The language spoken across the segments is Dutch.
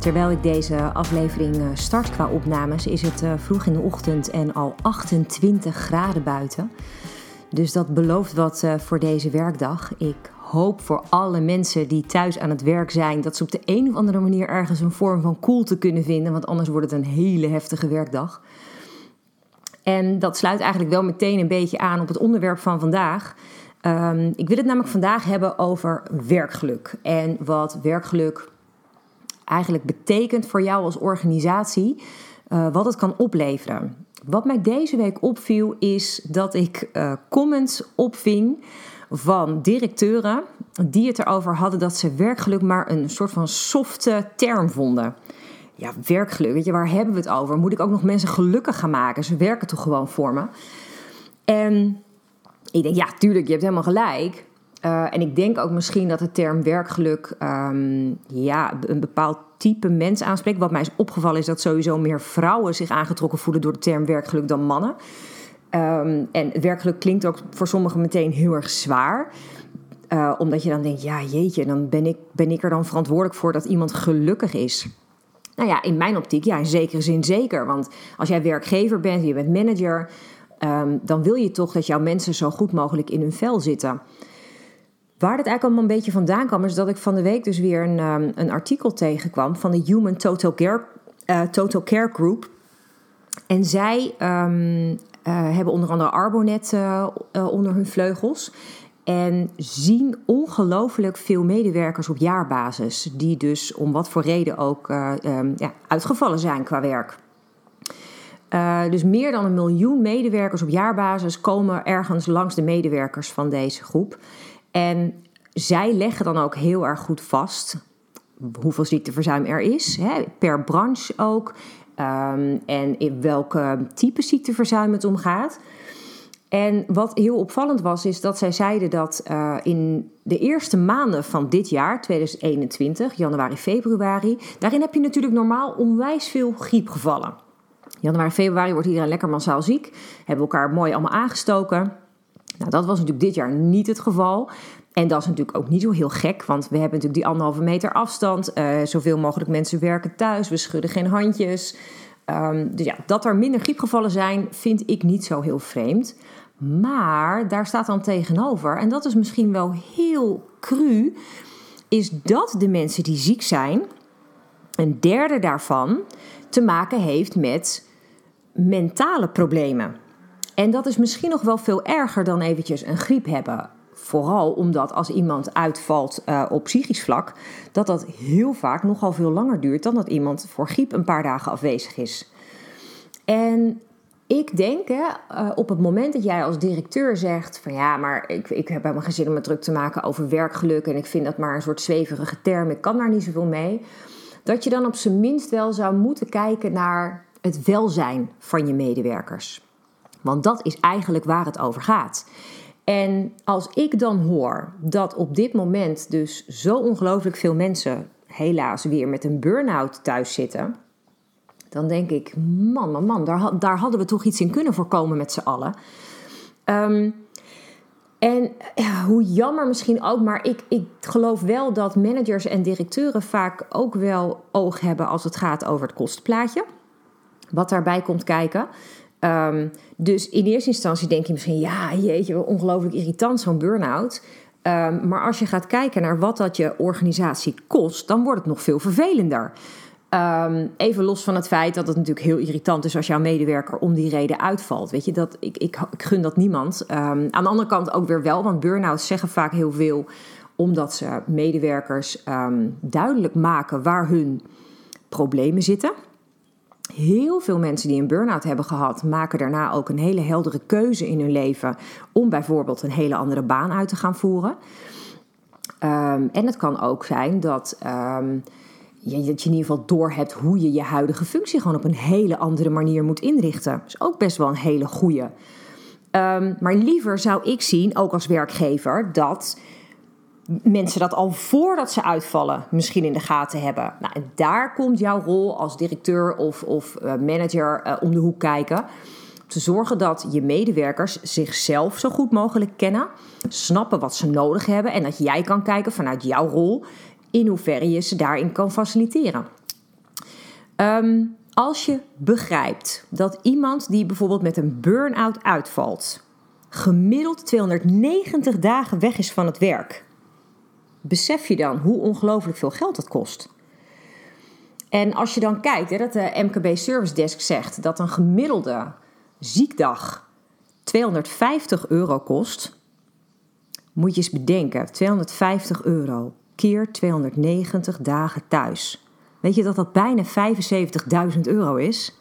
Terwijl ik deze aflevering eh, start qua opnames, is het eh, vroeg in de ochtend en al 28 graden buiten. Dus dat belooft wat eh, voor deze werkdag. Ik hoop voor alle mensen die thuis aan het werk zijn, dat ze op de een of andere manier ergens een vorm van koelte kunnen vinden, want anders wordt het een hele heftige werkdag. En dat sluit eigenlijk wel meteen een beetje aan op het onderwerp van vandaag. Um, ik wil het namelijk vandaag hebben over werkgeluk en wat werkgeluk eigenlijk betekent voor jou als organisatie, uh, wat het kan opleveren. Wat mij deze week opviel is dat ik uh, comments opving van directeuren die het erover hadden dat ze werkgeluk maar een soort van softe term vonden. Ja, werkgeluk, weet je, waar hebben we het over? Moet ik ook nog mensen gelukkig gaan maken? Ze werken toch gewoon voor me? En ik denk, ja, tuurlijk, je hebt helemaal gelijk. Uh, en ik denk ook misschien dat de term werkgeluk um, ja, een bepaald type mens aanspreekt. Wat mij is opgevallen is dat sowieso meer vrouwen zich aangetrokken voelen door de term werkgeluk dan mannen. Um, en werkgeluk klinkt ook voor sommigen meteen heel erg zwaar. Uh, omdat je dan denkt, ja jeetje, dan ben ik, ben ik er dan verantwoordelijk voor dat iemand gelukkig is. Nou ja, in mijn optiek, ja, in zekere zin zeker. Want als jij werkgever bent, je bent manager, um, dan wil je toch dat jouw mensen zo goed mogelijk in hun vel zitten. Waar het eigenlijk allemaal een beetje vandaan kwam, is dat ik van de week dus weer een, um, een artikel tegenkwam van de Human Total Care, uh, Total Care Group. En zij um, uh, hebben onder andere Arbonet uh, onder hun vleugels. En zien ongelooflijk veel medewerkers op jaarbasis, die dus om wat voor reden ook um, ja, uitgevallen zijn qua werk. Dus meer dan een miljoen medewerkers op jaarbasis komen ergens langs de medewerkers van deze groep. En zij leggen dan ook heel erg goed vast hoeveel ziekteverzuim er is, hè, per branche ook. Um, en in welke type ziekteverzuim het omgaat. En wat heel opvallend was, is dat zij zeiden dat uh, in de eerste maanden van dit jaar, 2021, januari, februari, daarin heb je natuurlijk normaal onwijs veel griepgevallen. Januari, februari wordt iedereen lekker massaal ziek, hebben elkaar mooi allemaal aangestoken. Nou, dat was natuurlijk dit jaar niet het geval. En dat is natuurlijk ook niet zo heel gek, want we hebben natuurlijk die anderhalve meter afstand. Uh, zoveel mogelijk mensen werken thuis, we schudden geen handjes. Um, dus ja, dat er minder griepgevallen zijn, vind ik niet zo heel vreemd. Maar daar staat dan tegenover, en dat is misschien wel heel cru, is dat de mensen die ziek zijn, een derde daarvan te maken heeft met mentale problemen. En dat is misschien nog wel veel erger dan eventjes een griep hebben. Vooral omdat als iemand uitvalt uh, op psychisch vlak, dat dat heel vaak nogal veel langer duurt dan dat iemand voor griep een paar dagen afwezig is. En ik denk, hè, uh, op het moment dat jij als directeur zegt van ja, maar ik, ik heb helemaal geen zin om me druk te maken over werkgeluk en ik vind dat maar een soort zweverige term, ik kan daar niet zoveel mee, dat je dan op zijn minst wel zou moeten kijken naar het welzijn van je medewerkers. Want dat is eigenlijk waar het over gaat. En als ik dan hoor dat op dit moment dus zo ongelooflijk veel mensen helaas weer met een burn-out thuis zitten, dan denk ik, man, man, daar, hadden we toch iets in kunnen voorkomen met z'n allen. Um, en ja, hoe jammer misschien ook, maar ik, ik geloof wel dat managers en directeuren vaak ook wel oog hebben als het gaat over het kostenplaatje. Wat daarbij komt kijken. Um, dus in eerste instantie denk je misschien, ja, jeetje, ongelooflijk irritant zo'n burn-out. Um, maar als je gaat kijken naar wat dat je organisatie kost, dan wordt het nog veel vervelender. Um, even los van het feit dat het natuurlijk heel irritant is als jouw medewerker om die reden uitvalt. Weet je, dat, ik, ik, ik gun dat niemand. aan de andere kant ook weer wel, want burn-outs zeggen vaak heel veel omdat ze medewerkers duidelijk maken waar hun problemen zitten. Heel veel mensen die een burn-out hebben gehad, maken daarna ook een hele heldere keuze in hun leven om bijvoorbeeld een hele andere baan uit te gaan voeren. Um, en het kan ook zijn dat um, dat je in ieder geval doorhebt hoe je je huidige functie gewoon op een hele andere manier moet inrichten. Dat is ook best wel een hele goeie. Um, maar liever zou ik zien, ook als werkgever, dat mensen dat al voordat ze uitvallen misschien in de gaten hebben. Nou, en daar komt jouw rol als directeur of, of uh, manager uh, om de hoek kijken. Te zorgen dat je medewerkers zichzelf zo goed mogelijk kennen, snappen wat ze nodig hebben en dat jij kan kijken vanuit jouw rol in hoeverre je ze daarin kan faciliteren. Um, als je begrijpt dat iemand die bijvoorbeeld met een burn-out uitvalt, gemiddeld 290 dagen weg is van het werk, besef je dan hoe ongelooflijk veel geld dat kost. En als je dan kijkt, hè, dat de MKB Service Desk zegt dat een gemiddelde ziekdag 250 euro kost, moet je eens bedenken: 250 euro keer 290 dagen thuis. Weet je dat dat bijna 75.000 euro is?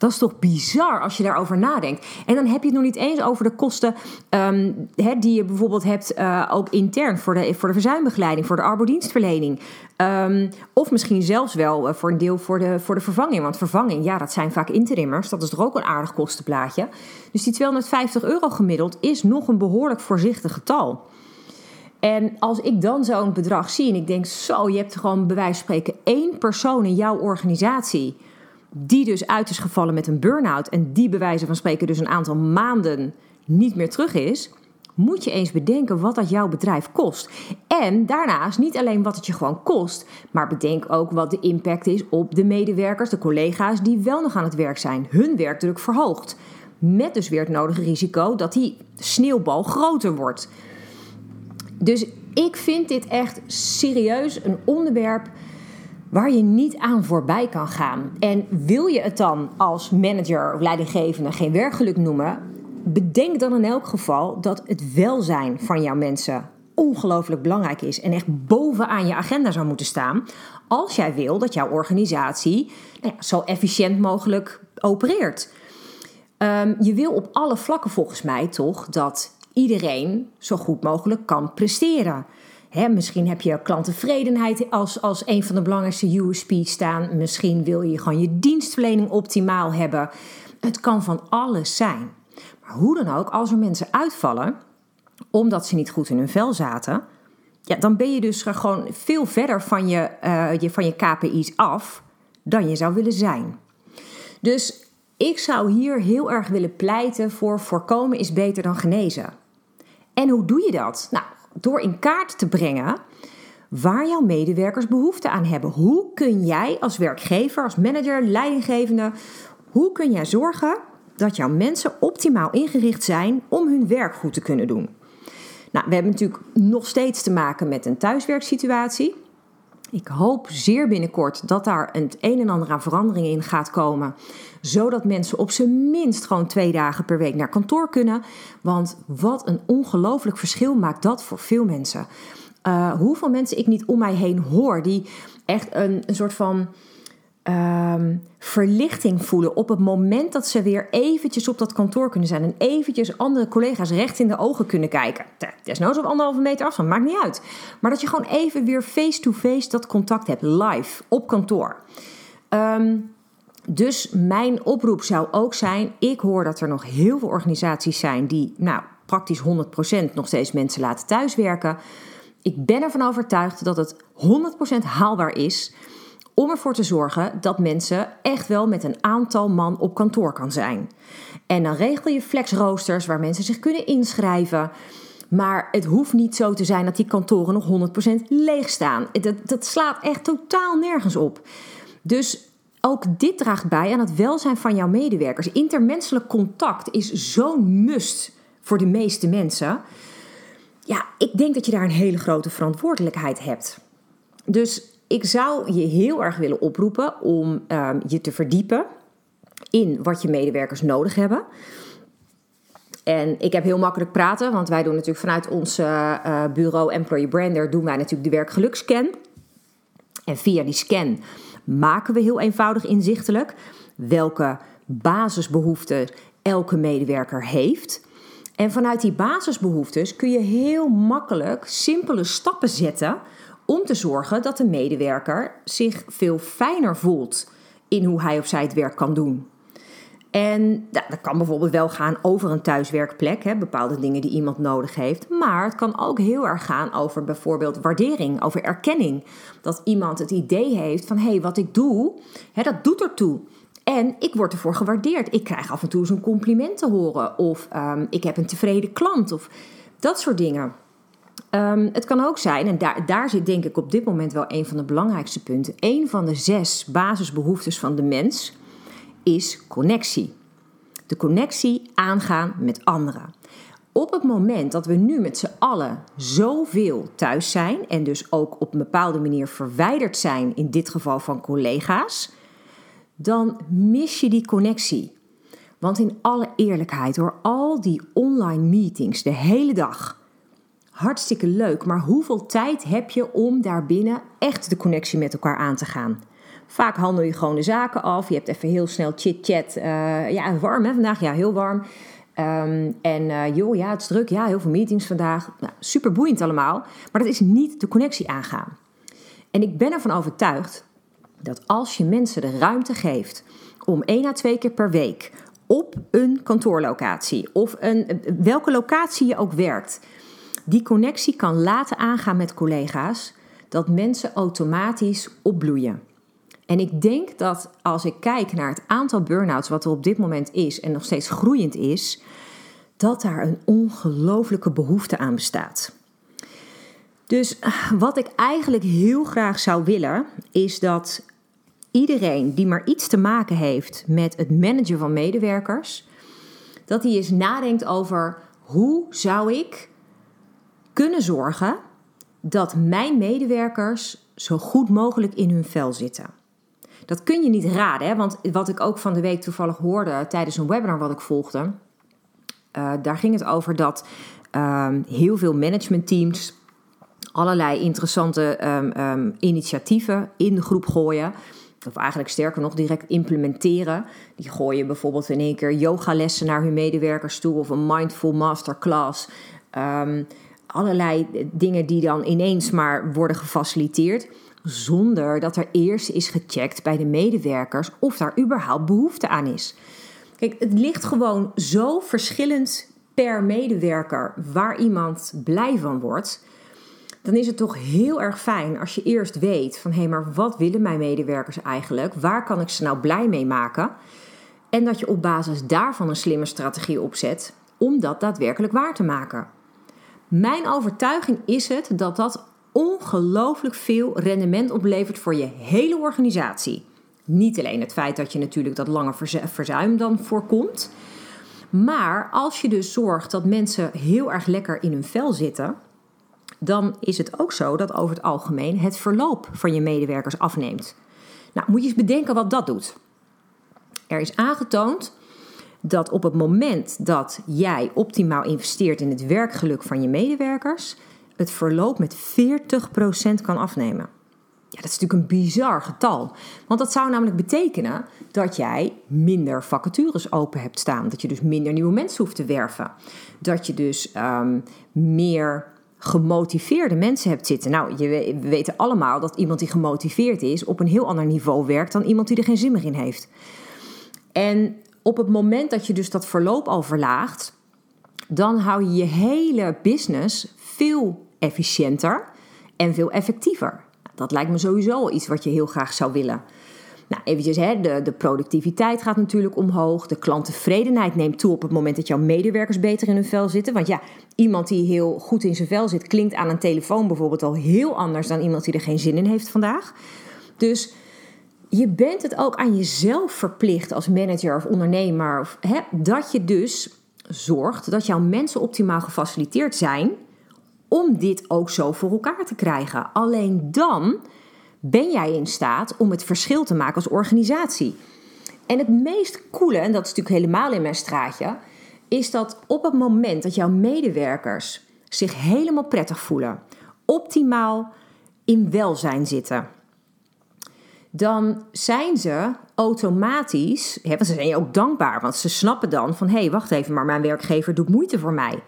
Dat is toch bizar als je daarover nadenkt. En dan heb je het nog niet eens over de kosten um, die je bijvoorbeeld hebt uh, ook intern voor de, voor de verzuimbegeleiding, voor de arbodienstverlening. Um, of misschien zelfs wel uh, voor een deel voor de, voor de vervanging. Want vervanging, ja, dat zijn vaak interimmers. Dat is toch ook een aardig kostenplaatje. Dus die 250 euro gemiddeld is nog een behoorlijk voorzichtig getal. En als ik dan zo'n bedrag zie en ik denk, zo, je hebt gewoon bij wijze van spreken één persoon in jouw organisatie die dus uit is gevallen met een burn-out en die bij wijze van spreken dus een aantal maanden niet meer terug is, moet je eens bedenken wat dat jouw bedrijf kost. En daarnaast niet alleen wat het je gewoon kost, maar bedenk ook wat de impact is op de medewerkers, de collega's die wel nog aan het werk zijn. Hun werkdruk verhoogt. Met dus weer het nodige risico dat die sneeuwbal groter wordt. Dus ik vind dit echt serieus een onderwerp waar je niet aan voorbij kan gaan. En wil je het dan als manager of leidinggevende geen werkgeluk noemen, bedenk dan in elk geval dat het welzijn van jouw mensen ongelooflijk belangrijk is en echt bovenaan je agenda zou moeten staan als jij wil dat jouw organisatie nou zo efficiënt mogelijk opereert. Um, je wil op alle vlakken volgens mij toch dat iedereen zo goed mogelijk kan presteren. Misschien heb je klanttevredenheid als, als een van de belangrijkste USP's staan. Misschien wil je gewoon je dienstverlening optimaal hebben. Het kan van alles zijn. Maar hoe dan ook, als er mensen uitvallen omdat ze niet goed in hun vel zaten, ja, dan ben je dus gewoon veel verder van je, uh, je, van je KPI's af dan je zou willen zijn. Dus ik zou hier heel erg willen pleiten voor voorkomen is beter dan genezen. En hoe doe je dat? Nou, door in kaart te brengen waar jouw medewerkers behoefte aan hebben. Hoe kun jij als werkgever, als manager, leidinggevende, hoe kun jij zorgen dat jouw mensen optimaal ingericht zijn om hun werk goed te kunnen doen? Nou, we hebben natuurlijk nog steeds te maken met een thuiswerksituatie. Ik hoop zeer binnenkort dat daar het een en ander aan verandering in gaat komen. Zodat mensen op zijn minst gewoon twee dagen per week naar kantoor kunnen. Want wat een ongelooflijk verschil maakt dat voor veel mensen. Uh, hoeveel mensen ik niet om mij heen hoor die echt een, een soort van Ehm, verlichting voelen op het moment dat ze weer eventjes op dat kantoor kunnen zijn en eventjes andere collega's recht in de ogen kunnen kijken. Desnoods op anderhalve meter afstand, maakt niet uit. Maar dat je gewoon even weer face-to-face dat contact hebt, live, op kantoor. Ehm, dus mijn oproep zou ook zijn: ik hoor dat er nog heel veel organisaties zijn die, nou, praktisch 100% nog steeds mensen laten thuiswerken. Ik ben ervan overtuigd dat het 100% haalbaar is om ervoor te zorgen dat mensen echt wel met een aantal man op kantoor kan zijn. En dan regel je flexroosters waar mensen zich kunnen inschrijven. Maar het hoeft niet zo te zijn dat die kantoren nog 100% leeg staan. Dat, dat slaat echt totaal nergens op. Dus ook dit draagt bij aan het welzijn van jouw medewerkers. Intermenselijk contact is zo'n must voor de meeste mensen. Ja, ik denk dat je daar een hele grote verantwoordelijkheid hebt. Dus ik zou je heel erg willen oproepen om ehm, je te verdiepen in wat je medewerkers nodig hebben. En ik heb heel makkelijk praten, want wij doen natuurlijk vanuit ons uh, bureau Employee Brander doen wij natuurlijk de werkgelukscan. En via die scan maken we heel eenvoudig inzichtelijk welke basisbehoeften elke medewerker heeft. En vanuit die basisbehoeftes kun je heel makkelijk simpele stappen zetten om te zorgen dat de medewerker zich veel fijner voelt in hoe hij of zij het werk kan doen. En dat kan bijvoorbeeld wel gaan over een thuiswerkplek, hè, bepaalde dingen die iemand nodig heeft. Maar het kan ook heel erg gaan over bijvoorbeeld waardering, over erkenning. Dat iemand het idee heeft van hé, hey, wat ik doe, hè, dat doet ertoe. En ik word ervoor gewaardeerd. Ik krijg af en toe een compliment te horen. Of um, ik heb een tevreden klant. Of dat soort dingen. Um, het kan ook zijn, en daar, daar zit denk ik op dit moment wel een van de belangrijkste punten. Een van de zes basisbehoeftes van de mens is connectie. De connectie aangaan met anderen. Op het moment dat we nu met z'n allen zoveel thuis zijn en dus ook op een bepaalde manier verwijderd zijn, in dit geval van collega's, dan mis je die connectie. Want in alle eerlijkheid, door al die online meetings de hele dag, hartstikke leuk, maar hoeveel tijd heb je om daarbinnen echt de connectie met elkaar aan te gaan? Vaak handel je gewoon de zaken af. Je hebt even heel snel chit-chat. Uh, ja, warm hè vandaag? Ja, heel warm. Um, en uh, joh, ja, het is druk. Ja, heel veel meetings vandaag. Nou, super boeiend allemaal. Maar dat is niet de connectie aangaan. En ik ben ervan overtuigd dat als je mensen de ruimte geeft om één à twee keer per week op een kantoorlocatie of een, welke locatie je ook werkt, die connectie kan laten aangaan met collega's, dat mensen automatisch opbloeien. En ik denk dat als ik kijk naar het aantal burn-outs wat er op dit moment is en nog steeds groeiend is, dat daar een ongelooflijke behoefte aan bestaat. Dus wat ik eigenlijk heel graag zou willen, is dat iedereen die maar iets te maken heeft met het managen van medewerkers, dat hij eens nadenkt over hoe zou ik kunnen zorgen dat mijn medewerkers zo goed mogelijk in hun vel zitten. Dat kun je niet raden, hè? want wat ik ook van de week toevallig hoorde tijdens een webinar wat ik volgde, uh, daar ging het over dat um, heel veel managementteams allerlei interessante um, um, initiatieven in de groep gooien. Of eigenlijk sterker nog, direct implementeren. Die gooien bijvoorbeeld in één keer yogalessen naar hun medewerkers toe of een mindful masterclass. Allerlei dingen die dan ineens maar worden gefaciliteerd zonder dat er eerst is gecheckt bij de medewerkers of daar überhaupt behoefte aan is. Kijk, het ligt gewoon zo verschillend per medewerker waar iemand blij van wordt. Dan is het toch heel erg fijn als je eerst weet van hé, hey, maar wat willen mijn medewerkers eigenlijk? Waar kan ik ze nou blij mee maken? En dat je op basis daarvan een slimme strategie opzet om dat daadwerkelijk waar te maken. Mijn overtuiging is het dat dat ongelooflijk veel rendement oplevert voor je hele organisatie. Niet alleen het feit dat je natuurlijk dat lange verzuim dan voorkomt. Maar als je dus zorgt dat mensen heel erg lekker in hun vel zitten, dan is het ook zo dat over het algemeen het verloop van je medewerkers afneemt. Nou, moet je eens bedenken wat dat doet. Er is aangetoond dat op het moment dat jij optimaal investeert in het werkgeluk van je medewerkers, het verloop met 40% kan afnemen. Ja, dat is natuurlijk een bizar getal. Want dat zou namelijk betekenen dat jij minder vacatures open hebt staan. Dat je dus minder nieuwe mensen hoeft te werven. Dat je dus um, meer gemotiveerde mensen hebt zitten. Nou, je, we weten allemaal dat iemand die gemotiveerd is op een heel ander niveau werkt dan iemand die er geen zin meer in heeft. En op het moment dat je dus dat verloop al verlaagt, dan hou je je hele business veel efficiënter en veel effectiever. Dat lijkt me sowieso iets wat je heel graag zou willen. Nou, eventjes, hè, de, de productiviteit gaat natuurlijk omhoog. De klanttevredenheid neemt toe op het moment dat jouw medewerkers beter in hun vel zitten. Want ja, iemand die heel goed in zijn vel zit, klinkt aan een telefoon bijvoorbeeld al heel anders dan iemand die er geen zin in heeft vandaag. Dus je bent het ook aan jezelf verplicht als manager of ondernemer. Hè, dat je dus zorgt dat jouw mensen optimaal gefaciliteerd zijn om dit ook zo voor elkaar te krijgen. Alleen dan ben jij in staat om het verschil te maken als organisatie. En het meest coole, en dat is natuurlijk helemaal in mijn straatje, is dat op het moment dat jouw medewerkers zich helemaal prettig voelen, optimaal in welzijn zitten, dan zijn ze automatisch, hè, want ze zijn je ook dankbaar, want ze snappen dan van hé, hey, wacht even, maar mijn werkgever doet moeite voor mij.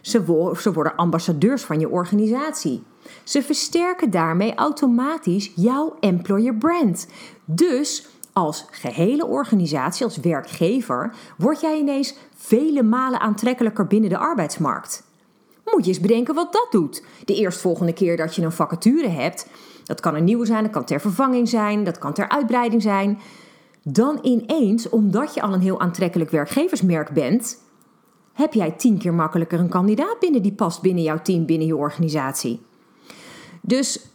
Ze, worden ambassadeurs van je organisatie. Ze versterken daarmee automatisch jouw employer brand. Dus als gehele organisatie, als werkgever, word jij ineens vele malen aantrekkelijker binnen de arbeidsmarkt. Moet je eens bedenken wat dat doet. De eerstvolgende keer dat je een vacature hebt, dat kan een nieuwe zijn, dat kan ter vervanging zijn, dat kan ter uitbreiding zijn. Dan ineens, omdat je al een heel aantrekkelijk werkgeversmerk bent, heb jij tien keer makkelijker een kandidaat binnen die past binnen jouw team, binnen je organisatie. Dus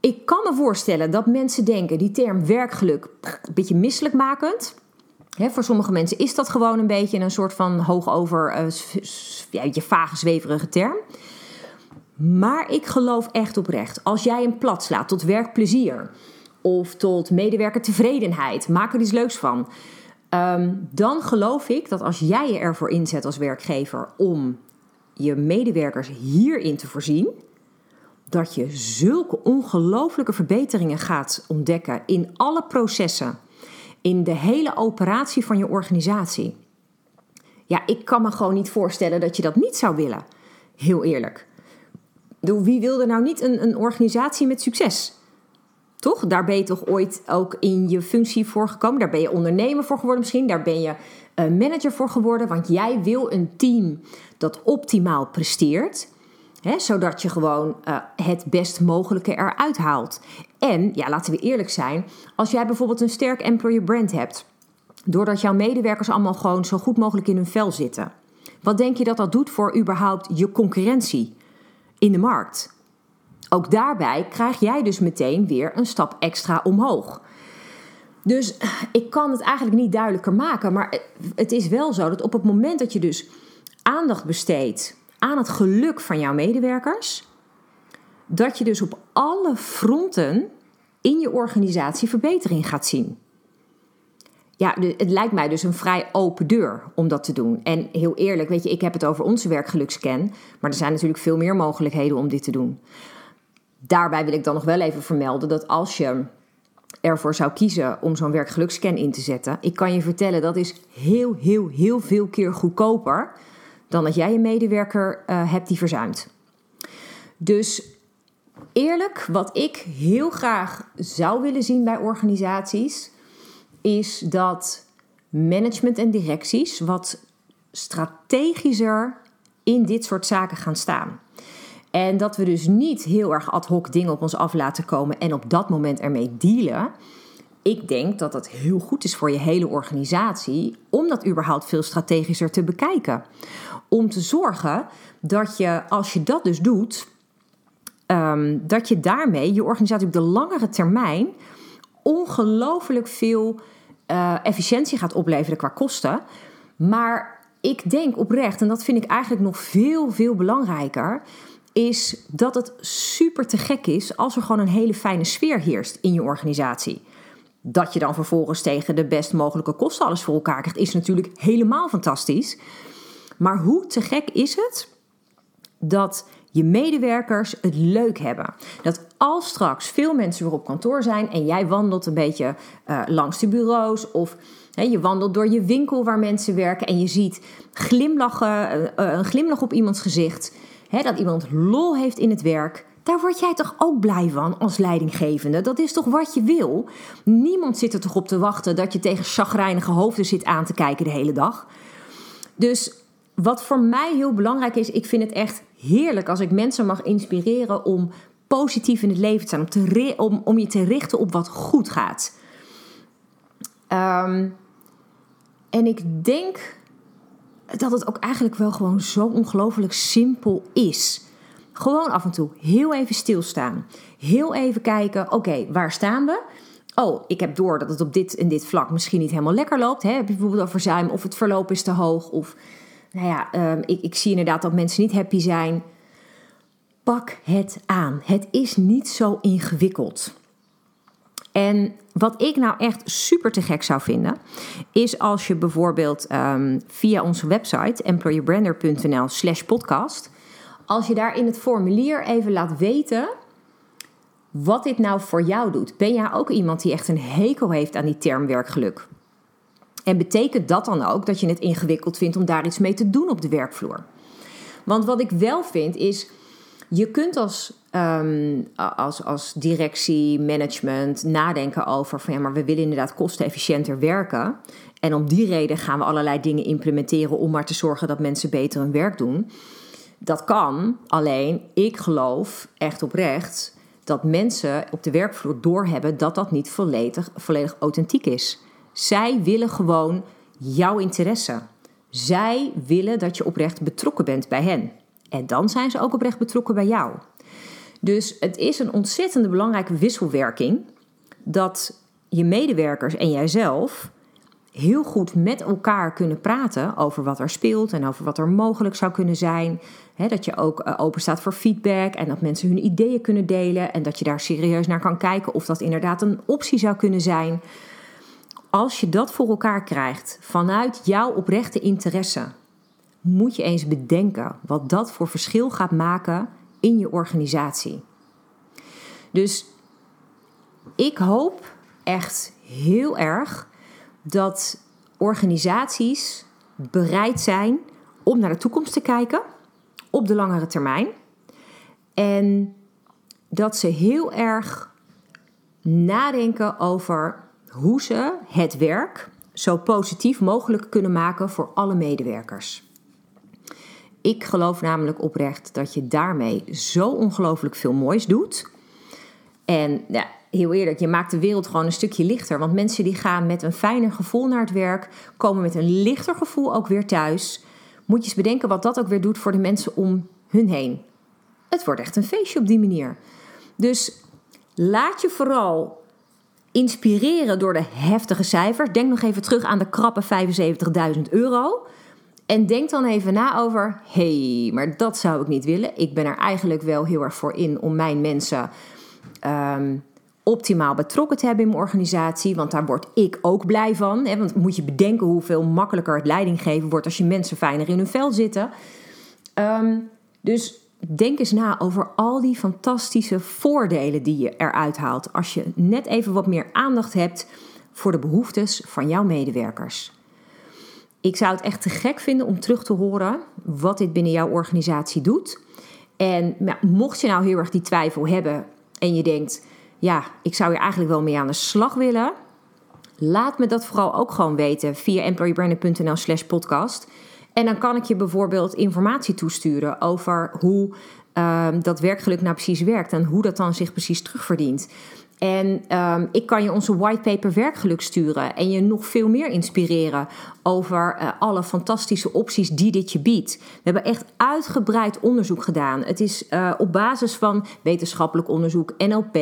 ik kan me voorstellen dat mensen denken die term werkgeluk een beetje misselijkmakend. Voor sommige mensen is dat gewoon een beetje een soort van hoogover, uh, ja, je vage, zweverige term. Maar ik geloof echt oprecht, als jij een plat slaat tot werkplezier of tot medewerkertevredenheid, maak er iets leuks van. Ehm, dan geloof ik dat als jij je ervoor inzet als werkgever om je medewerkers hierin te voorzien, dat je zulke ongelooflijke verbeteringen gaat ontdekken in alle processen, in de hele operatie van je organisatie. Ja, ik kan me gewoon niet voorstellen dat je dat niet zou willen. Heel eerlijk. Wie wilde nou niet een, een organisatie met succes? Toch? Daar ben je toch ooit ook in je functie voor gekomen. Daar ben je ondernemer voor geworden misschien. Daar ben je manager voor geworden. Want jij wil een team dat optimaal presteert zodat je gewoon uh, het best mogelijke eruit haalt. En, ja, laten we eerlijk zijn, als jij bijvoorbeeld een sterk employer brand hebt, doordat jouw medewerkers allemaal gewoon zo goed mogelijk in hun vel zitten, wat denk je dat dat doet voor überhaupt je concurrentie in de markt? Ook daarbij krijg jij dus meteen weer een stap extra omhoog. Dus ik kan het eigenlijk niet duidelijker maken, maar het is wel zo dat op het moment dat je dus aandacht besteedt aan het geluk van jouw medewerkers, dat je dus op alle fronten in je organisatie verbetering gaat zien. Ja, het lijkt mij dus een vrij open deur om dat te doen. En heel eerlijk, weet je, ik heb het over onze werkgelukscan, maar er zijn natuurlijk veel meer mogelijkheden om dit te doen. Daarbij wil ik dan nog wel even vermelden dat als je ervoor zou kiezen om zo'n werkgelukscan in te zetten, ik kan je vertellen dat is heel, heel, heel veel keer goedkoper dan dat jij een medewerker uh, hebt die verzuimt. Dus eerlijk, wat ik heel graag zou willen zien bij organisaties, is dat management en directies wat strategischer in dit soort zaken gaan staan. En dat we dus niet heel erg ad hoc dingen op ons af laten komen en op dat moment ermee dealen. Ik denk dat dat heel goed is voor je hele organisatie om dat überhaupt veel strategischer te bekijken om te zorgen dat je, als je dat dus doet, um, dat je daarmee je organisatie op de langere termijn ongelooflijk veel uh, efficiëntie gaat opleveren qua kosten. Maar ik denk oprecht, en dat vind ik eigenlijk nog veel, veel belangrijker, is dat het super te gek is als er gewoon een hele fijne sfeer heerst in je organisatie. Dat je dan vervolgens tegen de best mogelijke kosten alles voor elkaar krijgt, is natuurlijk helemaal fantastisch. Maar hoe te gek is het dat je medewerkers het leuk hebben? Dat als straks veel mensen weer op kantoor zijn en jij wandelt een beetje uh, langs de bureaus of je wandelt door je winkel waar mensen werken en je ziet glimlachen, uh, een glimlach op iemands gezicht, dat iemand lol heeft in het werk. Daar word jij toch ook blij van als leidinggevende? Dat is toch wat je wil? Niemand zit er toch op te wachten dat je tegen chagrijnige hoofden zit aan te kijken de hele dag. Dus wat voor mij heel belangrijk is, ik vind het echt heerlijk als ik mensen mag inspireren om positief in het leven te zijn, om, te om, om je te richten op wat goed gaat. Ehm, en ik denk dat het ook eigenlijk wel gewoon zo ongelooflijk simpel is. Gewoon af en toe heel even stilstaan. Heel even kijken, oké, waar staan we? Oh, ik heb door dat het op dit en dit vlak misschien niet helemaal lekker loopt. Hè? Heb je bijvoorbeeld over verzuim of het verloop is te hoog of nou ja, ehm, ik, ik zie inderdaad dat mensen niet happy zijn. Pak het aan. Het is niet zo ingewikkeld. En wat ik nou echt super te gek zou vinden, is als je bijvoorbeeld um, via onze website employerbrander.nl slash podcast, als je daar in het formulier even laat weten wat dit nou voor jou doet. Ben jij ook iemand die echt een hekel heeft aan die term werkgeluk? En betekent dat dan ook dat je het ingewikkeld vindt om daar iets mee te doen op de werkvloer? Want wat ik wel vind is, je kunt als, ehm, als, als directie, management nadenken over van ja, maar we willen inderdaad kostenefficiënter werken. En om die reden gaan we allerlei dingen implementeren om maar te zorgen dat mensen beter hun werk doen. Dat kan, alleen ik geloof echt oprecht dat mensen op de werkvloer doorhebben dat dat niet volledig, volledig authentiek is. Zij willen gewoon jouw interesse. Zij willen dat je oprecht betrokken bent bij hen. En dan zijn ze ook oprecht betrokken bij jou. Dus het is een ontzettend belangrijke wisselwerking dat je medewerkers en jijzelf heel goed met elkaar kunnen praten over wat er speelt en over wat er mogelijk zou kunnen zijn. dat je ook uh, open staat voor feedback en dat mensen hun ideeën kunnen delen en dat je daar serieus naar kan kijken of dat inderdaad een optie zou kunnen zijn. Als je dat voor elkaar krijgt vanuit jouw oprechte interesse, moet je eens bedenken wat dat voor verschil gaat maken in je organisatie. Dus ik hoop echt heel erg dat organisaties bereid zijn om naar de toekomst te kijken op de langere termijn. En dat ze heel erg nadenken over hoe ze het werk zo positief mogelijk kunnen maken voor alle medewerkers. Ik geloof namelijk oprecht dat je daarmee zo ongelooflijk veel moois doet. En ja, heel eerlijk, je maakt de wereld gewoon een stukje lichter. Want mensen die gaan met een fijner gevoel naar het werk, komen met een lichter gevoel ook weer thuis. Moet je eens bedenken wat dat ook weer doet voor de mensen om hun heen. Het wordt echt een feestje op die manier. Dus laat je vooral inspireren door de heftige cijfers. Denk nog even terug aan de krappe 75.000 euro. En denk dan even na over: hey, maar dat zou ik niet willen. Ik ben er eigenlijk wel heel erg voor in om mijn mensen um, optimaal betrokken te hebben in mijn organisatie. Want daar word ik ook blij van. Hè? Want moet je bedenken hoeveel makkelijker het leidinggeven wordt als je mensen fijner in hun vel zitten. Um, dus denk eens na over al die fantastische voordelen die je eruit haalt. Als je net even wat meer aandacht hebt voor de behoeftes van jouw medewerkers. Ik zou het echt te gek vinden om terug te horen wat dit binnen jouw organisatie doet. En mocht je nou heel erg die twijfel hebben en je denkt ja, ik zou hier eigenlijk wel mee aan de slag willen. Laat me dat vooral ook gewoon weten via employeebranding.nl slash podcast. En dan kan ik je bijvoorbeeld informatie toesturen over hoe uh, dat werkgeluk nou precies werkt en hoe dat dan zich precies terugverdient. En um, ik kan je onze whitepaper werkgeluk sturen en je nog veel meer inspireren over uh, alle fantastische opties die dit je biedt. We hebben echt uitgebreid onderzoek gedaan. Het is uh, op basis van wetenschappelijk onderzoek, NLP.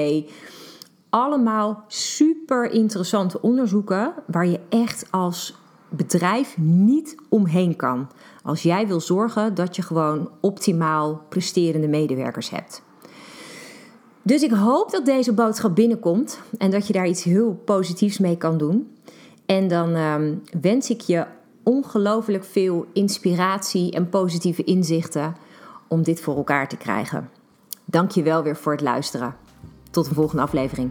Allemaal super interessante onderzoeken waar je echt als bedrijf niet omheen kan. Als jij wil zorgen dat je gewoon optimaal presterende medewerkers hebt. Dus ik hoop dat deze boodschap binnenkomt en dat je daar iets heel positiefs mee kan doen. En dan um, wens ik je ongelooflijk veel inspiratie en positieve inzichten om dit voor elkaar te krijgen. Dank je wel weer voor het luisteren. Tot de volgende aflevering.